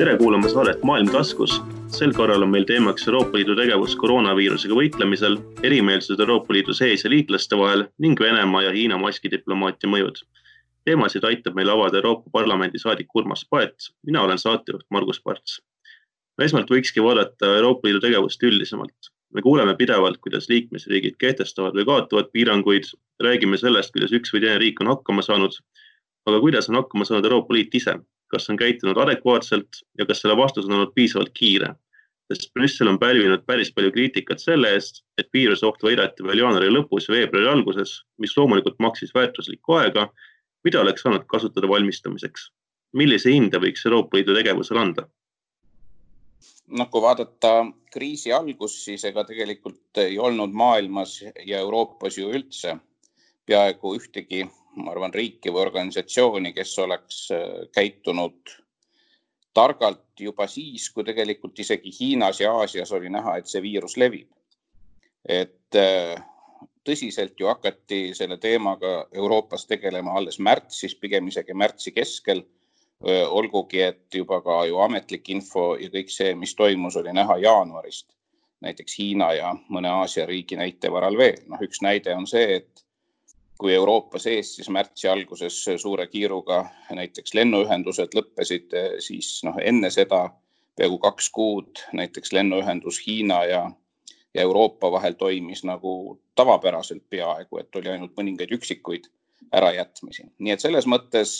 tere kuulama saadet Maailm taskus. sel korral on meil teemaks Euroopa Liidu tegevus koroonaviirusega võitlemisel, erimeelsused Euroopa Liidu sees ja liitlaste vahel ning Venemaa ja Hiina maskidiplomaatia mõjud. teemasid aitab meil avada Euroopa Parlamendi saadik Urmas Paet, mina olen saatejuht Margus Parts. esmalt võikski vaadata Euroopa Liidu tegevust üldisemalt. me kuuleme pidevalt, kuidas liikmesriigid kehtestavad või kaotavad piiranguid, räägime sellest, kuidas üks või teine riik on hakkama saanud. aga kuidas on hakkama saanud Euroopa Liit ise? Kas on käitunud adekvaatselt ja kas selle vastus on olnud piisavalt kiire. sest Brüssel on pälvinud päris palju kriitikat selle eest, et viiruse oht võideti veel jaanuari lõpus ja veebruari alguses, mis loomulikult maksis väärtuslikku aega, mida oleks saanud kasutada valmistumiseks. millise hinde võiks Euroopa Liidu tegevusele anda? noh, kui vaadata kriisi algust, siis ega tegelikult ei olnud maailmas ja Euroopas ju üldse peaaegu ühtegi ma arvan, riiki või organisatsiooni, kes oleks äh, käitunud targalt juba siis, kui tegelikult isegi Hiinas ja Aasias oli näha, et see viirus levib. et äh, tõsiselt ju hakati selle teemaga Euroopas tegelema alles märtsis, pigem isegi märtsi keskel. olgugi, et juba ka ju ametlik info ja kõik see, mis toimus, oli näha jaanuarist, näiteks Hiina ja mõne Aasia riigi näite varal veel. noh, üks näide on see, et kui Euroopa sees siis märtsi alguses suure kiiruga näiteks lennuühendused lõppesid, siis noh, enne seda peaaegu kaks kuud näiteks lennuühendus Hiina ja, ja Euroopa vahel toimis nagu tavapäraselt peaaegu, et oli ainult mõningaid üksikuid ärajätmisi. nii et selles mõttes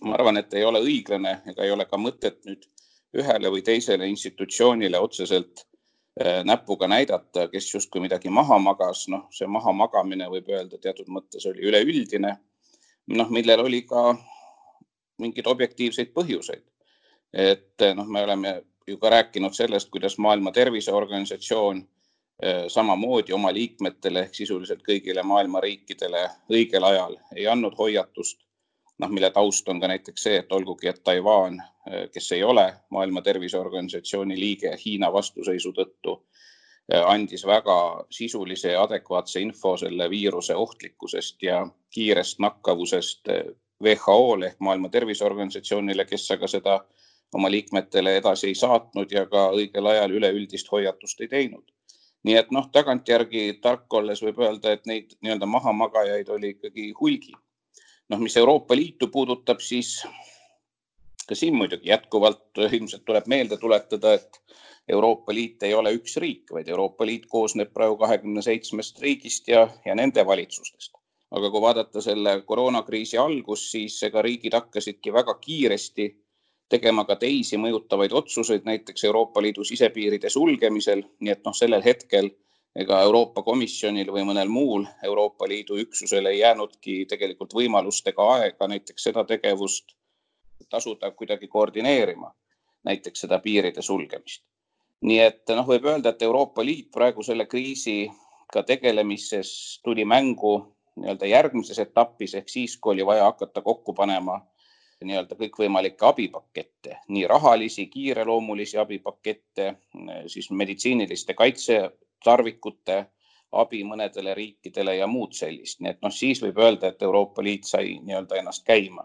ma arvan, et ei ole õiglane ega ei ole ka mõtet nüüd ühele või teisele institutsioonile otseselt Äh, näpuga näidata, kes justkui midagi maha magas, noh, see mahamagamine võib öelda teatud mõttes oli üleüldine, noh, millel oli ka mingeid objektiivseid põhjuseid. et noh, me oleme ju ka rääkinud sellest, kuidas Maailma Terviseorganisatsioon äh, samamoodi oma liikmetele ehk sisuliselt kõigile maailma riikidele õigel ajal ei andnud hoiatust noh, mille taust on ka näiteks see, et olgugi, et Taiwan, eh, kes ei ole Maailma Terviseorganisatsiooni liige Hiina vastuseisu tõttu, eh, andis väga sisulise ja adekvaatse info selle viiruse ohtlikkusest ja kiirest nakkavusest eh, WHO-le ehk Maailma Terviseorganisatsioonile, kes aga seda oma liikmetele edasi ei saatnud ja ka õigel ajal üleüldist hoiatust ei teinud. nii et noh, tagantjärgi tark olles võib öelda, et neid nii-öelda mahamagajaid oli ikkagi hulgi noh, mis Euroopa Liitu puudutab, siis ka siin muidugi jätkuvalt ilmselt tuleb meelde tuletada, et Euroopa Liit ei ole üks riik, vaid Euroopa Liit koosneb praegu kahekümne seitsmest riigist ja, ja nende valitsustest. aga kui vaadata selle koroonakriisi algust, siis ega riigid hakkasidki väga kiiresti tegema ka teisi mõjutavaid otsuseid, näiteks Euroopa Liidu sisepiiride sulgemisel, nii et noh, sellel hetkel ega Euroopa Komisjonil või mõnel muul Euroopa Liidu üksusel ei jäänudki tegelikult võimalust ega aega näiteks seda tegevust tasuda kuidagi koordineerima, näiteks seda piiride sulgemist. nii et noh, võib öelda, et Euroopa Liit praegu selle kriisiga tegelemises tuli mängu nii-öelda järgmises etapis ehk siis, kui oli vaja hakata kokku panema nii-öelda kõikvõimalikke abipakette, nii rahalisi, kiireloomulisi abipakette, siis meditsiiniliste kaitse tarvikute abi mõnedele riikidele ja muud sellist, nii et noh, siis võib öelda, et Euroopa Liit sai nii-öelda ennast käima.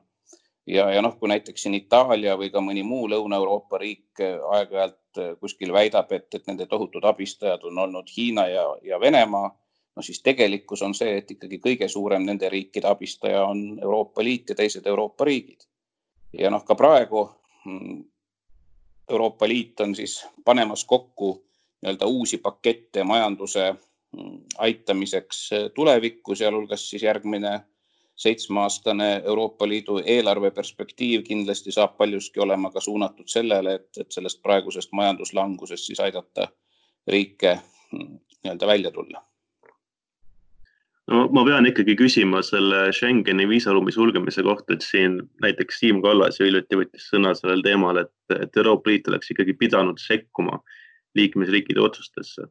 ja, ja noh, kui näiteks siin Itaalia või ka mõni muu Lõuna-Euroopa riik äh, aeg-ajalt äh, kuskil väidab, et, et nende tohutud abistajad on olnud Hiina ja, ja Venemaa, no siis tegelikkus on see, et ikkagi kõige suurem nende riikide abistaja on Euroopa Liit ja teised Euroopa riigid. ja noh, ka praegu mm, Euroopa Liit on siis panemas kokku nii-öelda uusi pakette majanduse mm, aitamiseks äh, tulevikku, sealhulgas siis järgmine seitsmeaastane Euroopa Liidu eelarve perspektiiv kindlasti saab paljuski olema ka suunatud sellele, et, et sellest praegusest majanduslangusest siis aidata riike mm, nii-öelda välja tulla. No ma pean ikkagi küsima selle Schengeni viisaruumi sulgemise kohta, et siin näiteks Siim Kallas ju hiljuti võttis sõna sellel teemal, et, et Euroopa Liit oleks ikkagi pidanud sekkuma liikmesriikide otsustesse.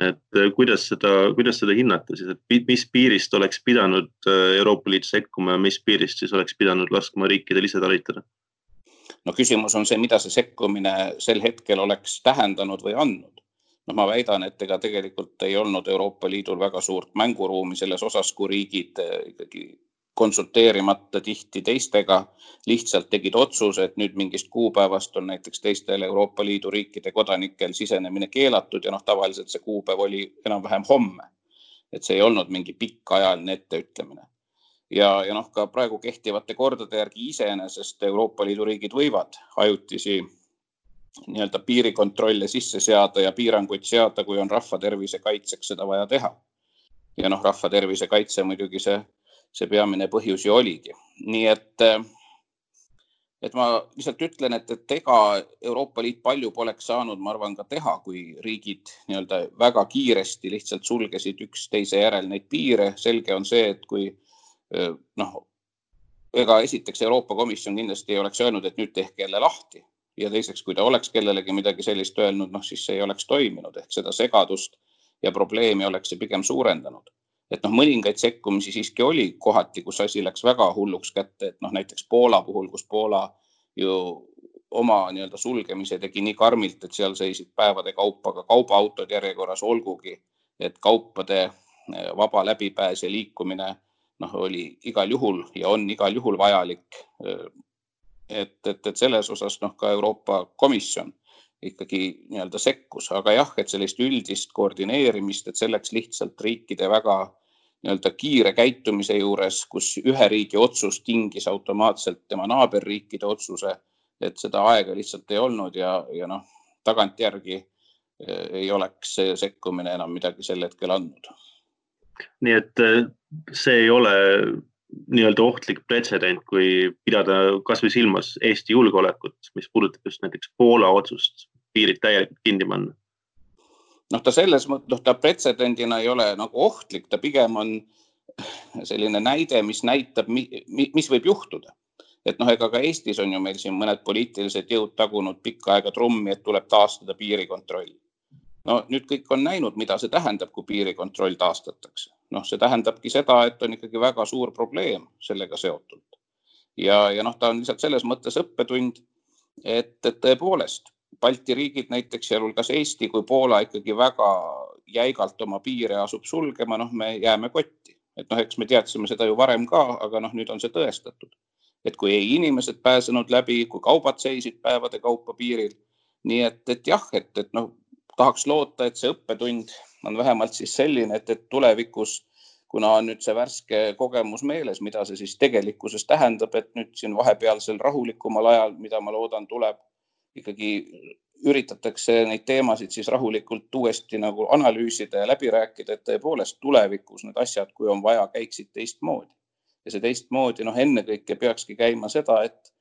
et äh, kuidas seda, kuidas seda hinnata siis, et mis piirist oleks pidanud äh, Euroopa Liit sekkuma ja mis piirist siis oleks pidanud laskma riikidel ise talitada? no küsimus on see, mida see sekkumine sel hetkel oleks tähendanud või andnud. no ma väidan, et ega tegelikult ei olnud Euroopa Liidul väga suurt mänguruumi selles osas, kui riigid äh, ikkagi konsulteerimata tihti teistega, lihtsalt tegid otsuse, et nüüd mingist kuupäevast on näiteks teistel Euroopa Liidu riikide kodanikel sisenemine keelatud ja noh, tavaliselt see kuupäev oli enam-vähem homme. et see ei olnud mingi pikaajaline etteütlemine. ja, ja noh, ka praegu kehtivate kordade järgi iseenesest Euroopa Liidu riigid võivad ajutisi nii-öelda piirikontrolle sisse seada ja piiranguid seada, kui on rahva tervise kaitseks seda vaja teha. ja noh, rahva tervise kaitse muidugi see see peamine põhjus ju oligi. nii et, et ma lihtsalt ütlen, et, et ega Euroopa Liit palju poleks saanud, ma arvan, ka teha, kui riigid nii-öelda väga kiiresti lihtsalt sulgesid üksteise järel neid piire. selge on see, et kui noh, ega esiteks Euroopa Komisjon kindlasti ei oleks öelnud, et nüüd tehke jälle lahti ja teiseks, kui ta oleks kellelegi midagi sellist öelnud, noh siis see ei oleks toiminud ehk seda segadust ja probleemi oleks see pigem suurendanud et noh, mõningaid sekkumisi siiski oli kohati, kus asi läks väga hulluks kätte, et noh, näiteks Poola puhul, kus Poola ju oma nii-öelda sulgemise tegi nii karmilt, et seal seisid päevade kaupa ka kaubaautod järjekorras, olgugi et kaupade eh, vaba läbipääs ja liikumine noh, oli igal juhul ja on igal juhul vajalik. Eh, et, et, et selles osas noh, ka Euroopa Komisjon ikkagi nii-öelda sekkus, aga jah, et sellist üldist koordineerimist, et selleks lihtsalt riikide väga nii-öelda kiire käitumise juures, kus ühe riigi otsus tingis automaatselt tema naaberriikide otsuse, et seda aega lihtsalt ei olnud ja, ja noh, tagantjärgi eh, ei oleks see sekkumine enam midagi sel hetkel andnud. nii et eh, see ei ole nii-öelda ohtlik pretsedent, kui pidada kasvõi silmas Eesti julgeolekut, mis puudutab just näiteks Poola otsust piirid täielikult kinni panna? noh, ta selles mõttes, noh, ta pretsedendina ei ole nagu ohtlik, ta pigem on selline näide, mis näitab, mis võib juhtuda. et noh, ega ka Eestis on ju meil siin mõned poliitilised jõud tagunud pikka aega trummi, et tuleb taastada piirikontroll. no nüüd kõik on näinud, mida see tähendab, kui piirikontroll taastatakse noh, see tähendabki seda, et on ikkagi väga suur probleem sellega seotult. ja, ja noh, ta on lihtsalt selles mõttes õppetund, et, et tõepoolest Balti riigid näiteks, sealhulgas Eesti, kui Poola ikkagi väga jäigalt oma piire asub sulgema, noh, me jääme kotti. et noh, eks me teadsime seda ju varem ka, aga noh, nüüd on see tõestatud. et kui ei inimesed pääsenud läbi, kui kaubad seisid päevade kaupa piiril. nii et, et jah, et, et noh, tahaks loota, et see õppetund on vähemalt siis selline, et, et tulevikus, kuna on nüüd see värske kogemus meeles, mida see siis tegelikkuses tähendab, et nüüd siin vahepealsel rahulikumal ajal, mida ma loodan, tuleb ikkagi üritatakse neid teemasid siis rahulikult uuesti nagu analüüsida ja läbi rääkida, et tõepoolest tulevikus need asjad, kui on vaja, käiksid teistmoodi. ja see teistmoodi, noh, ennekõike peakski käima seda, et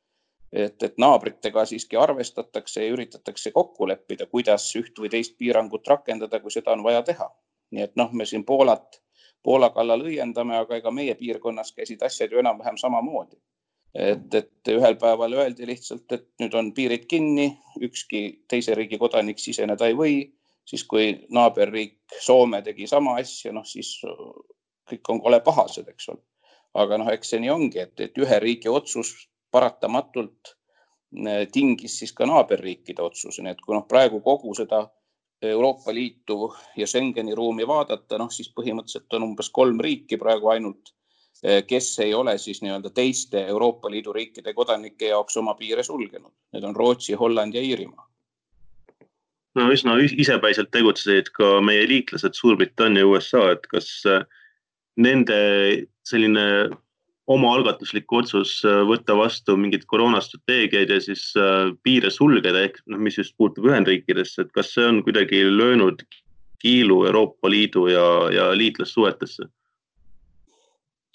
et, et naabritega siiski arvestatakse ja üritatakse kokku leppida, kuidas üht või teist piirangut rakendada, kui seda on vaja teha. nii et noh, me siin Poolat, Poola kallal õiendame, aga ega meie piirkonnas käisid asjad ju enam-vähem samamoodi. Et, et ühel päeval öeldi lihtsalt, et nüüd on piirid kinni, ükski teise riigi kodanik siseneda ei või, siis kui naaberriik Soome tegi sama asja, noh siis kõik on kole pahased, eks ole. aga noh, eks see nii ongi, et, et ühe riigi otsus paratamatult äh, tingis siis ka naaberriikide otsuse, nii et kui noh, praegu kogu seda Euroopa Liitu ja Schengeni ruumi vaadata, noh siis põhimõtteliselt on umbes kolm riiki praegu ainult, kes ei ole siis nii-öelda teiste Euroopa Liidu riikide kodanike jaoks oma piire sulgenud. Need on Rootsi, Holland ja Iirimaa. no üsna isepäiselt tegutsesid ka meie liitlased Suurbritannia ja USA, et kas äh, nende selline omaalgatuslik otsus äh, võtta vastu mingeid koroonastrateegiaid ja siis piire sulgeda, ehk noh, mis just puutub Ühendriikidesse, et kas see on kuidagi löönud kiilu Euroopa Liidu ja, ja liitlassuhetesse?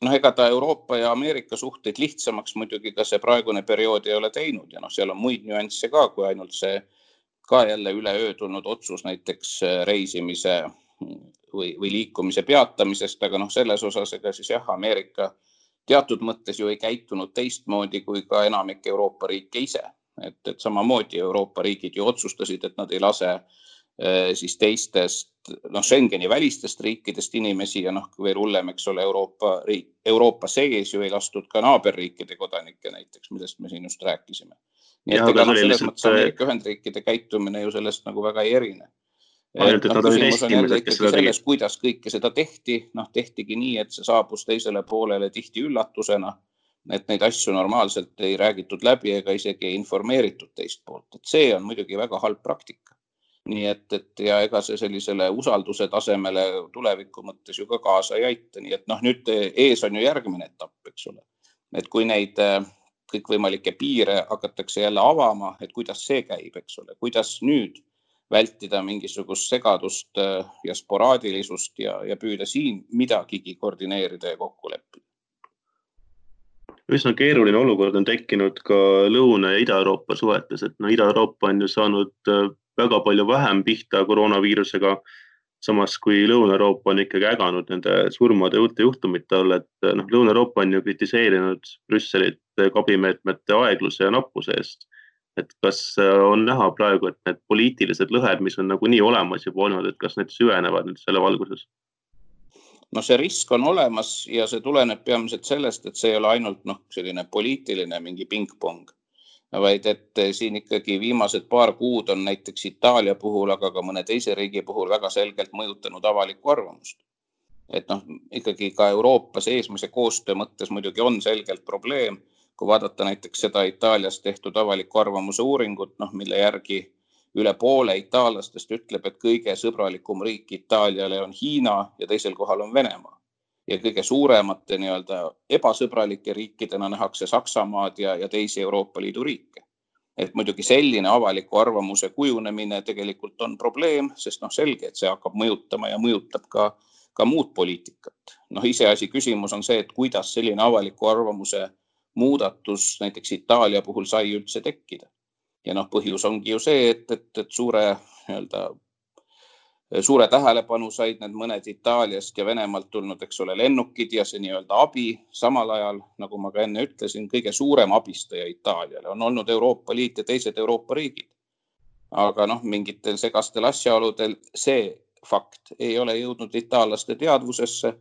Noh, ega ta Euroopa ja Ameerika suhteid lihtsamaks muidugi ka see praegune periood ei ole teinud ja noh, seal on muid nüansse ka, kui ainult see ka jälle üleöö tulnud otsus näiteks äh, reisimise või, või liikumise peatamisest, aga noh, selles osas ega siis jah, Ameerika teatud mõttes ju ei käitunud teistmoodi kui ka enamik Euroopa riike ise. et, et samamoodi Euroopa riigid ju otsustasid, et nad ei lase eh, siis teistest, noh, Schengeni välistest riikidest inimesi ja noh, veel hullem, eks ole, Euroopa riik, Euroopa sees ju ei lastud ka naaberriikide kodanikke näiteks, millest me siin just rääkisime. nii et ega noh, selles mõttes Ameerika Ühendriikide käitumine ju sellest nagu väga ei erine noh, küsimus on jälle ikkagi selles, kuidas kõike seda tehti, noh, tehtigi nii, et see saabus teisele poolele tihti üllatusena. et neid asju normaalselt ei räägitud läbi ega isegi ei informeeritud teist poolt, et see on muidugi väga halb praktika. Nii et, et ja ega see sellisele usalduse tasemele tuleviku mõttes ju ka kaasa ei aita, nii et noh, nüüd ees on ju järgmine etapp, eks ole. et kui neid äh, kõikvõimalikke piire hakatakse jälle avama, et kuidas see käib, eks ole, kuidas nüüd vältida mingisugust segadust äh, ja sporaadilisust ja, ja püüda siin midagigi koordineerida ja kokku leppida. üsna keeruline olukord on tekkinud ka Lõuna- ja Ida-Euroopa suhetes, et no Ida-Euroopa on ju saanud äh, väga palju vähem pihta koroonaviirusega. samas kui Lõuna-Euroopa on ikkagi äganud nende surmade uute juhtumite all, et noh, Lõuna-Euroopa on ju kritiseerinud Brüsselit kabimeetmete aegluse ja nappuse eest et kas äh, on näha praegu, et need poliitilised lõhed, mis on nagunii olemas juba olnud, et kas need süvenevad nüüd selle valguses? no see risk on olemas ja see tuleneb peamiselt sellest, et see ei ole ainult noh, selline poliitiline mingi pingpong, vaid et äh, siin ikkagi viimased paar kuud on näiteks Itaalia puhul, aga ka mõne teise riigi puhul väga selgelt mõjutanud avalikku arvamust. et noh, ikkagi ka Euroopa seesmise koostöö mõttes muidugi on selgelt probleem kui vaadata näiteks seda Itaalias tehtud avaliku arvamuse uuringut, noh, mille järgi üle poole itaallastest ütleb, et kõige sõbralikum riik Itaaliale on Hiina ja teisel kohal on Venemaa. Ja kõige suuremate nii-öelda ebasõbralike riikidena nähakse Saksamaad ja, ja teisi Euroopa Liidu riike. et muidugi selline avaliku arvamuse kujunemine tegelikult on probleem, sest noh, selge, et see hakkab mõjutama ja mõjutab ka, ka muud poliitikat. noh, iseasi küsimus on see, et kuidas selline avaliku arvamuse muudatus näiteks Itaalia puhul sai üldse tekkida. ja noh, põhjus ongi ju see, et, et, et suure nii-öelda, suure tähelepanu said need mõned Itaaliast ja Venemaalt tulnud, eks ole, lennukid ja see nii-öelda abi. samal ajal, nagu ma ka enne ütlesin, kõige suurem abistaja Itaaliale on olnud Euroopa Liit ja teised Euroopa riigid. aga noh, mingitel segastel asjaoludel see fakt ei ole jõudnud itaallaste teadvusesse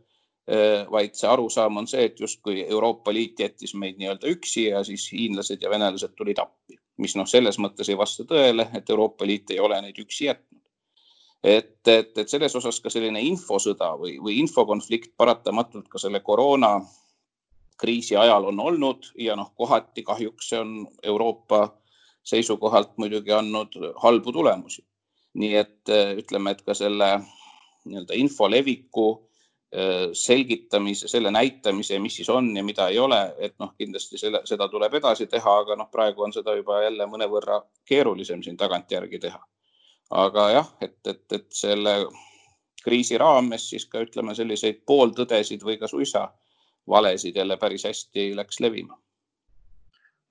Äh, vaid see arusaam on see, et justkui Euroopa Liit jättis meid nii-öelda üksi ja siis hiinlased ja venelased tulid appi, mis noh, selles mõttes ei vasta tõele, et Euroopa Liit ei ole neid üksi jätnud. Et, et, et selles osas ka selline infosõda või, või infokonflikt paratamatult ka selle koroona kriisi ajal on olnud ja noh, kohati kahjuks see on Euroopa seisukohalt muidugi andnud halbu tulemusi. nii et ütleme, et ka selle nii-öelda info leviku Äh, selgitamise, selle näitamise, mis siis on ja mida ei ole, et noh, kindlasti selle, seda tuleb edasi teha, aga noh, praegu on seda juba jälle mõnevõrra keerulisem siin tagantjärgi teha. Aga jah, et, et, et selle kriisi raames siis ka ütleme selliseid pooltõdesid või ka suisa valesid jälle päris hästi läks levima.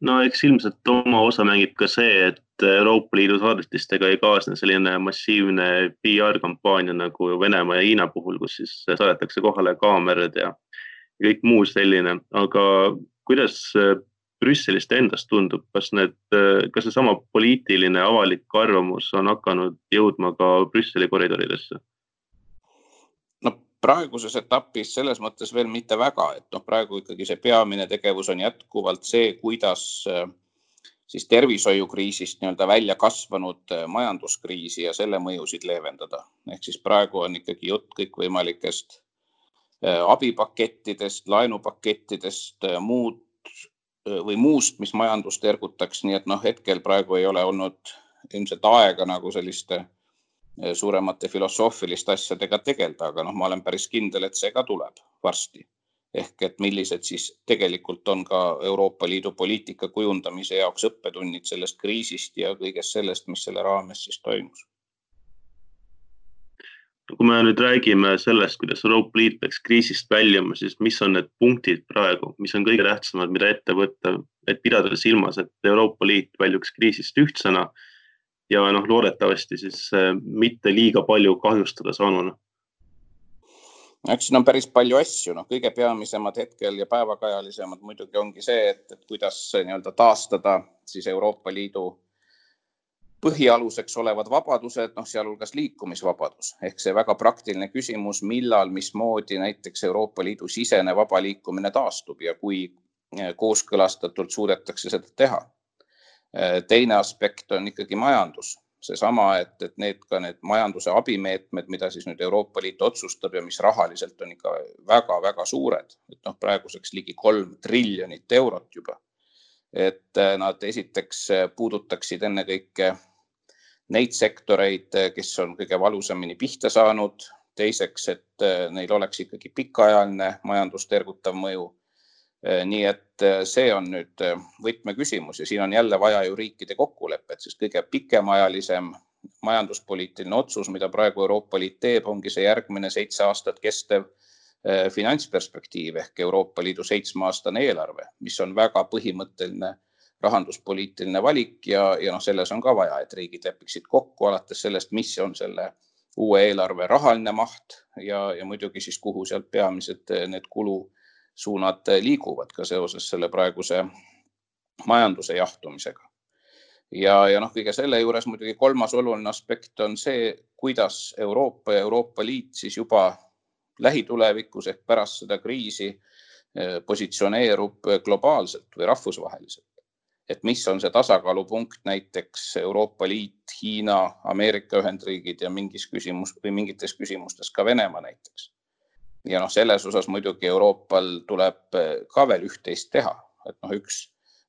No eks ilmselt oma osa mängib ka see, et Euroopa Liidu saadetistega ei kaasne selline massiivne PR kampaania nagu Venemaa ja Hiina puhul, kus siis saadetakse kohale kaamerad ja kõik muu selline, aga kuidas Brüsselist endast tundub, kas need, kas seesama poliitiline avalik arvamus on hakanud jõudma ka Brüsseli koridoridesse? praeguses etapis selles mõttes veel mitte väga, et noh, praegu ikkagi see peamine tegevus on jätkuvalt see, kuidas äh, siis tervishoiukriisist nii-öelda välja kasvanud äh, majanduskriisi ja selle mõjusid leevendada. ehk siis praegu on ikkagi jutt kõikvõimalikest äh, abipakettidest, laenupakettidest, muud või muust, mis majandust ergutaks, nii et noh, hetkel praegu ei ole olnud ilmselt aega nagu selliste Eh, suuremate filosoofiliste asjadega tegeleda, aga noh, ma olen päris kindel, et see ka tuleb varsti. ehk et millised siis tegelikult on ka Euroopa Liidu poliitika kujundamise jaoks õppetunnid sellest kriisist ja kõigest sellest, mis selle raames siis toimus kui me nüüd räägime sellest, kuidas Euroopa Liit peaks kriisist väljuma, siis mis on need punktid praegu, mis on kõige tähtsamad, mida ette võtta, et pidada silmas, et Euroopa Liit väljuks kriisist ühtsena ja noh, loodetavasti siis äh, mitte liiga palju kahjustada saanuna eks siin on päris palju asju, noh, kõige peamisemad hetkel ja päevakajalisemad muidugi ongi see, et, et kuidas nii-öelda taastada siis Euroopa Liidu põhialuseks olevad vabadused, noh, sealhulgas liikumisvabadus ehk see väga praktiline küsimus, millal, mismoodi näiteks Euroopa Liidu sisene vaba liikumine taastub ja kui äh, kooskõlastatult suudetakse seda teha Äh, teine aspekt on ikkagi majandus, seesama, et, et need ka need majanduse abimeetmed, mida siis nüüd Euroopa Liit otsustab ja mis rahaliselt on ikka väga-väga suured, et noh, praeguseks ligi kolm triljonit eurot juba. et äh, nad esiteks puudutaksid ennekõike neid sektoreid, kes on kõige valusamini pihta saanud, teiseks, et neil oleks ikkagi pikaajaline majandust ergutav mõju. Äh, nii et see on nüüd võtmeküsimus ja siin on jälle vaja ju riikide kokkulepet, sest kõige pikemaajalisem majanduspoliitiline otsus, mida praegu Euroopa Liit teeb, ongi see järgmine seitse aastat kestev finantsperspektiiv ehk Euroopa Liidu seitsmeaastane eelarve, mis on väga põhimõtteline rahanduspoliitiline valik ja, ja noh, selles on ka vaja, et riigid lepiksid kokku alates sellest, mis on selle uue eelarve rahaline maht ja, ja muidugi siis kuhu sealt peamised need kulu suunad liiguvad ka seoses selle praeguse majanduse jahtumisega. ja, ja noh, kõige selle juures muidugi kolmas oluline aspekt on see, kuidas Euroopa ja Euroopa Liit siis juba lähitulevikus ehk pärast seda kriisi eh, positsioneerub globaalselt või rahvusvaheliselt. Et mis on see tasakaalupunkt näiteks Euroopa Liit, Hiina, Ameerika Ühendriigid ja mingis küsimus või mingites küsimustes ka Venemaa näiteks ja noh, selles osas muidugi Euroopal tuleb eh, ka veel üht-teist teha, et noh, üks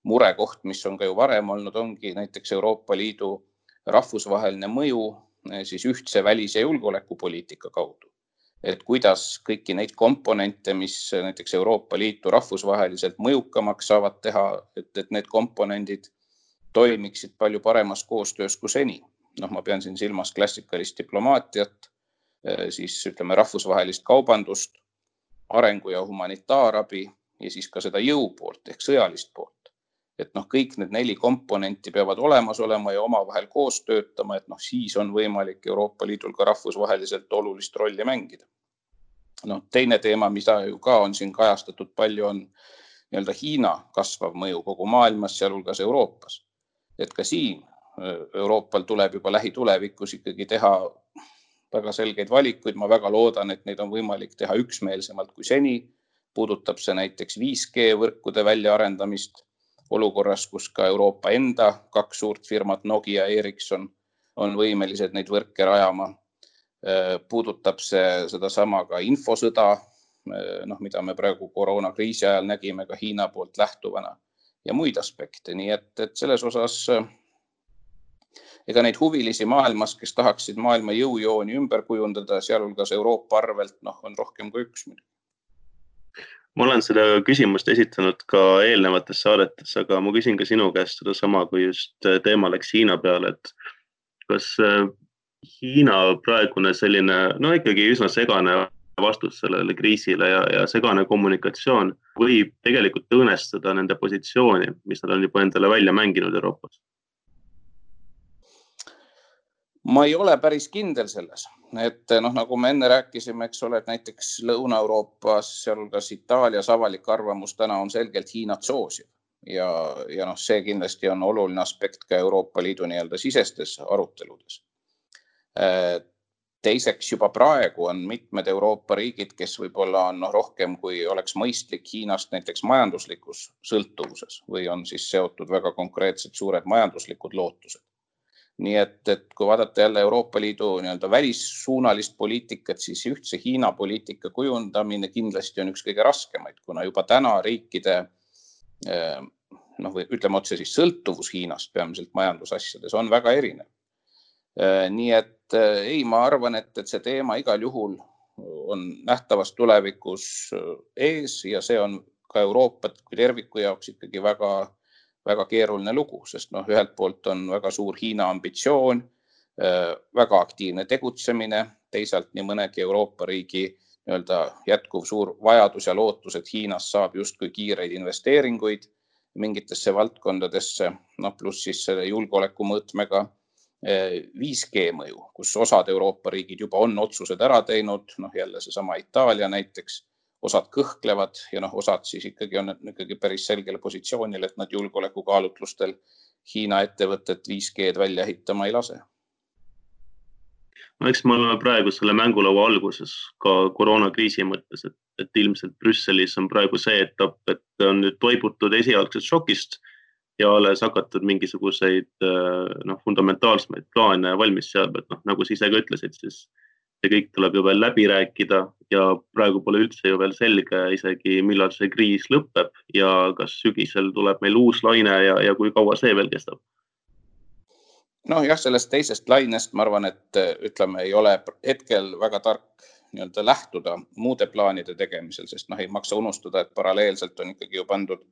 murekoht, mis on ka ju varem olnud, ongi näiteks Euroopa Liidu rahvusvaheline mõju eh, siis ühtse välis- ja julgeolekupoliitika kaudu. Et kuidas kõiki neid komponente, mis näiteks Euroopa Liitu rahvusvaheliselt mõjukamaks saavad teha, et, et need komponendid toimiksid palju paremas koostöös kui seni. noh, ma pean siin silmas klassikalist diplomaatiat Äh, siis ütleme rahvusvahelist kaubandust, arengu ja humanitaarabi ja siis ka seda jõu poolt ehk sõjalist poolt. Et noh, kõik need neli komponenti peavad olemas olema ja omavahel koos töötama, et noh, siis on võimalik Euroopa Liidul ka rahvusvaheliselt olulist rolli mängida. noh, teine teema, mida ju ka on siin kajastatud palju, on nii-öelda Hiina kasvav mõju kogu maailmas, sealhulgas Euroopas. et ka siin Euroopal tuleb juba lähitulevikus ikkagi teha väga selgeid valikuid, ma väga loodan, et neid on võimalik teha üksmeelsemalt kui seni. puudutab see näiteks 5G võrkude väljaarendamist olukorras, kus ka Euroopa enda kaks suurt firmat, Nokia ja Ericsson, on võimelised neid võrke rajama. puudutab see sedasama ka infosõda, noh, mida me praegu koroonakriisi ajal nägime ka Hiina poolt lähtuvana ja muid aspekte, nii et, et selles osas ega neid huvilisi maailmas, kes tahaksid maailma jõujooni ümber kujundada, sealhulgas Euroopa arvelt, noh, on rohkem kui üks muidugi ma olen seda küsimust esitanud ka eelnevates saadetes, aga ma küsin ka sinu käest sedasama, kui just teema läks Hiina peale, et kas äh, Hiina praegune selline, no ikkagi üsna segane vastus sellele kriisile ja, ja segane kommunikatsioon võib tegelikult õõnestada nende positsiooni, mis nad on juba endale välja mänginud Euroopas? Ma ei ole päris kindel selles, et noh, nagu me enne rääkisime, eks ole, et näiteks Lõuna-Euroopas, sealhulgas Itaalias avalik arvamus täna on selgelt Hiinat soosiv ja, ja noh, see kindlasti on oluline aspekt ka Euroopa Liidu nii-öelda sisestes aruteludes. teiseks juba praegu on mitmed Euroopa riigid, kes võib-olla on noh, rohkem kui oleks mõistlik Hiinast näiteks majanduslikus sõltuvuses või on siis seotud väga konkreetsed suured majanduslikud lootused nii et, et kui vaadata jälle Euroopa Liidu nii-öelda välissuunalist poliitikat, siis ühtse Hiina poliitika kujundamine kindlasti on üks kõige raskemaid, kuna juba täna riikide eh, noh, või ütleme otse siis sõltuvus Hiinast peamiselt majandusasjades on väga erinev. Eh, nii et eh, ei, ma arvan, et, et see teema igal juhul on nähtavas tulevikus ees ja see on ka Euroopat kui terviku jaoks ikkagi väga väga keeruline lugu, sest noh, ühelt poolt on väga suur Hiina ambitsioon, äh, väga aktiivne tegutsemine, teisalt nii mõnegi Euroopa riigi nii-öelda jätkuv suur vajadus ja lootus, et Hiinast saab justkui kiireid investeeringuid mingitesse valdkondadesse, noh pluss siis selle julgeoleku mõõtmega 5G äh, mõju, kus osad Euroopa riigid juba on otsused ära teinud, noh jälle seesama Itaalia näiteks osad kõhklevad ja noh, osad siis ikkagi on ikkagi päris selgel positsioonil, et nad julgeolekukaalutlustel Hiina ettevõtet 5G-d välja ehitama ei lase. no eks me oleme praegu selle mängulaua alguses ka koroonakriisi mõttes, et, et ilmselt Brüsselis on praegu see etapp, et on nüüd toibutud esialgsest šokist ja alles hakatud mingisuguseid noh, fundamentaalsemaid plaane valmis seadma, et noh, nagu sa ise ka ütlesid, siis see kõik tuleb ju veel läbi rääkida ja praegu pole üldse ju veel selge isegi, millal see kriis lõpeb ja kas sügisel tuleb meil uus laine ja, ja kui kaua see veel kestab. Noh, jah, sellest teisest lainest ma arvan, et ütleme, ei ole hetkel väga tark nii-öelda lähtuda muude plaanide tegemisel, sest noh, ei maksa unustada, et paralleelselt on ikkagi ju pandud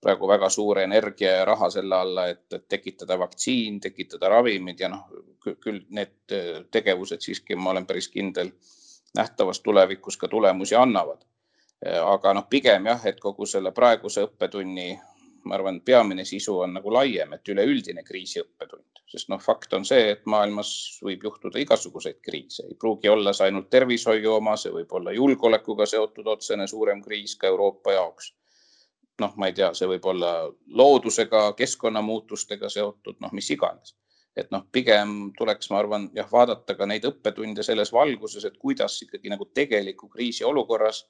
praegu väga suure energia ja raha selle alla, et tekitada vaktsiin, tekitada ravimid ja noh, küll need tegevused siiski, ma olen päris kindel, nähtavas tulevikus ka tulemusi annavad. aga noh, pigem jah, et kogu selle praeguse õppetunni ma arvan, peamine sisu on nagu laiem, et üleüldine kriisiõppetund, sest noh, fakt on see, et maailmas võib juhtuda igasuguseid kriise, ei pruugi olla see ainult tervishoiu oma, see võib olla julgeolekuga seotud otsene suurem kriis ka Euroopa jaoks. noh, ma ei tea, see võib olla loodusega, keskkonnamuutustega seotud, noh, mis iganes. Et noh, pigem tuleks, ma arvan, jah, vaadata ka neid õppetunde selles valguses, et kuidas ikkagi nagu tegeliku kriisiolukorras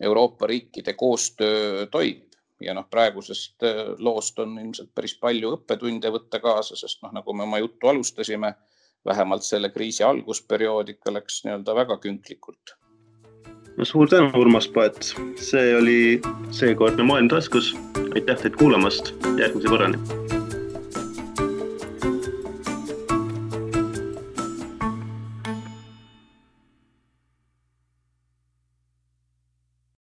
Euroopa riikide koostöö toimib ja noh, praegusest äh, loost on ilmselt päris palju õppetunde võtta kaasa, sest noh, nagu me oma juttu alustasime, vähemalt selle kriisi algusperiood ikka läks nii-öelda väga künklikult. no suur tänu, Urmas Paet, see oli seekordne Maailm taskus. aitäh teid kuulamast, järgmise korrani